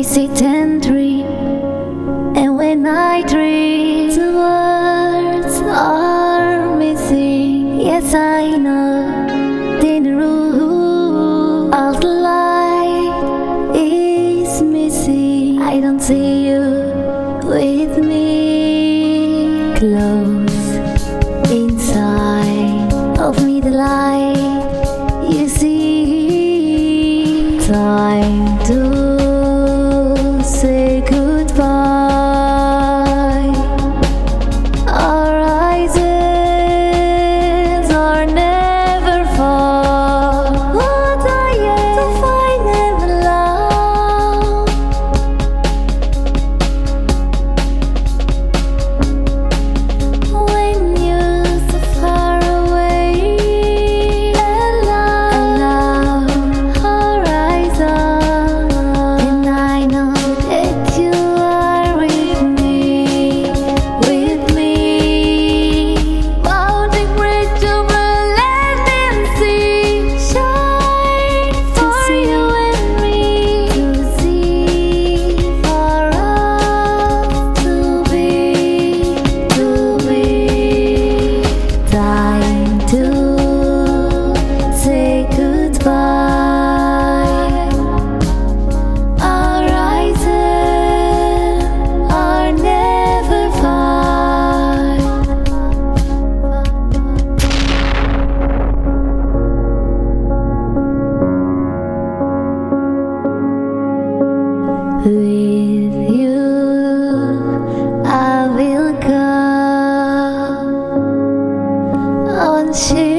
I sit and dream, and when I dream, the words are missing. Yes, I know the rule of the light is missing. I don't see you with me close inside of me, the light. to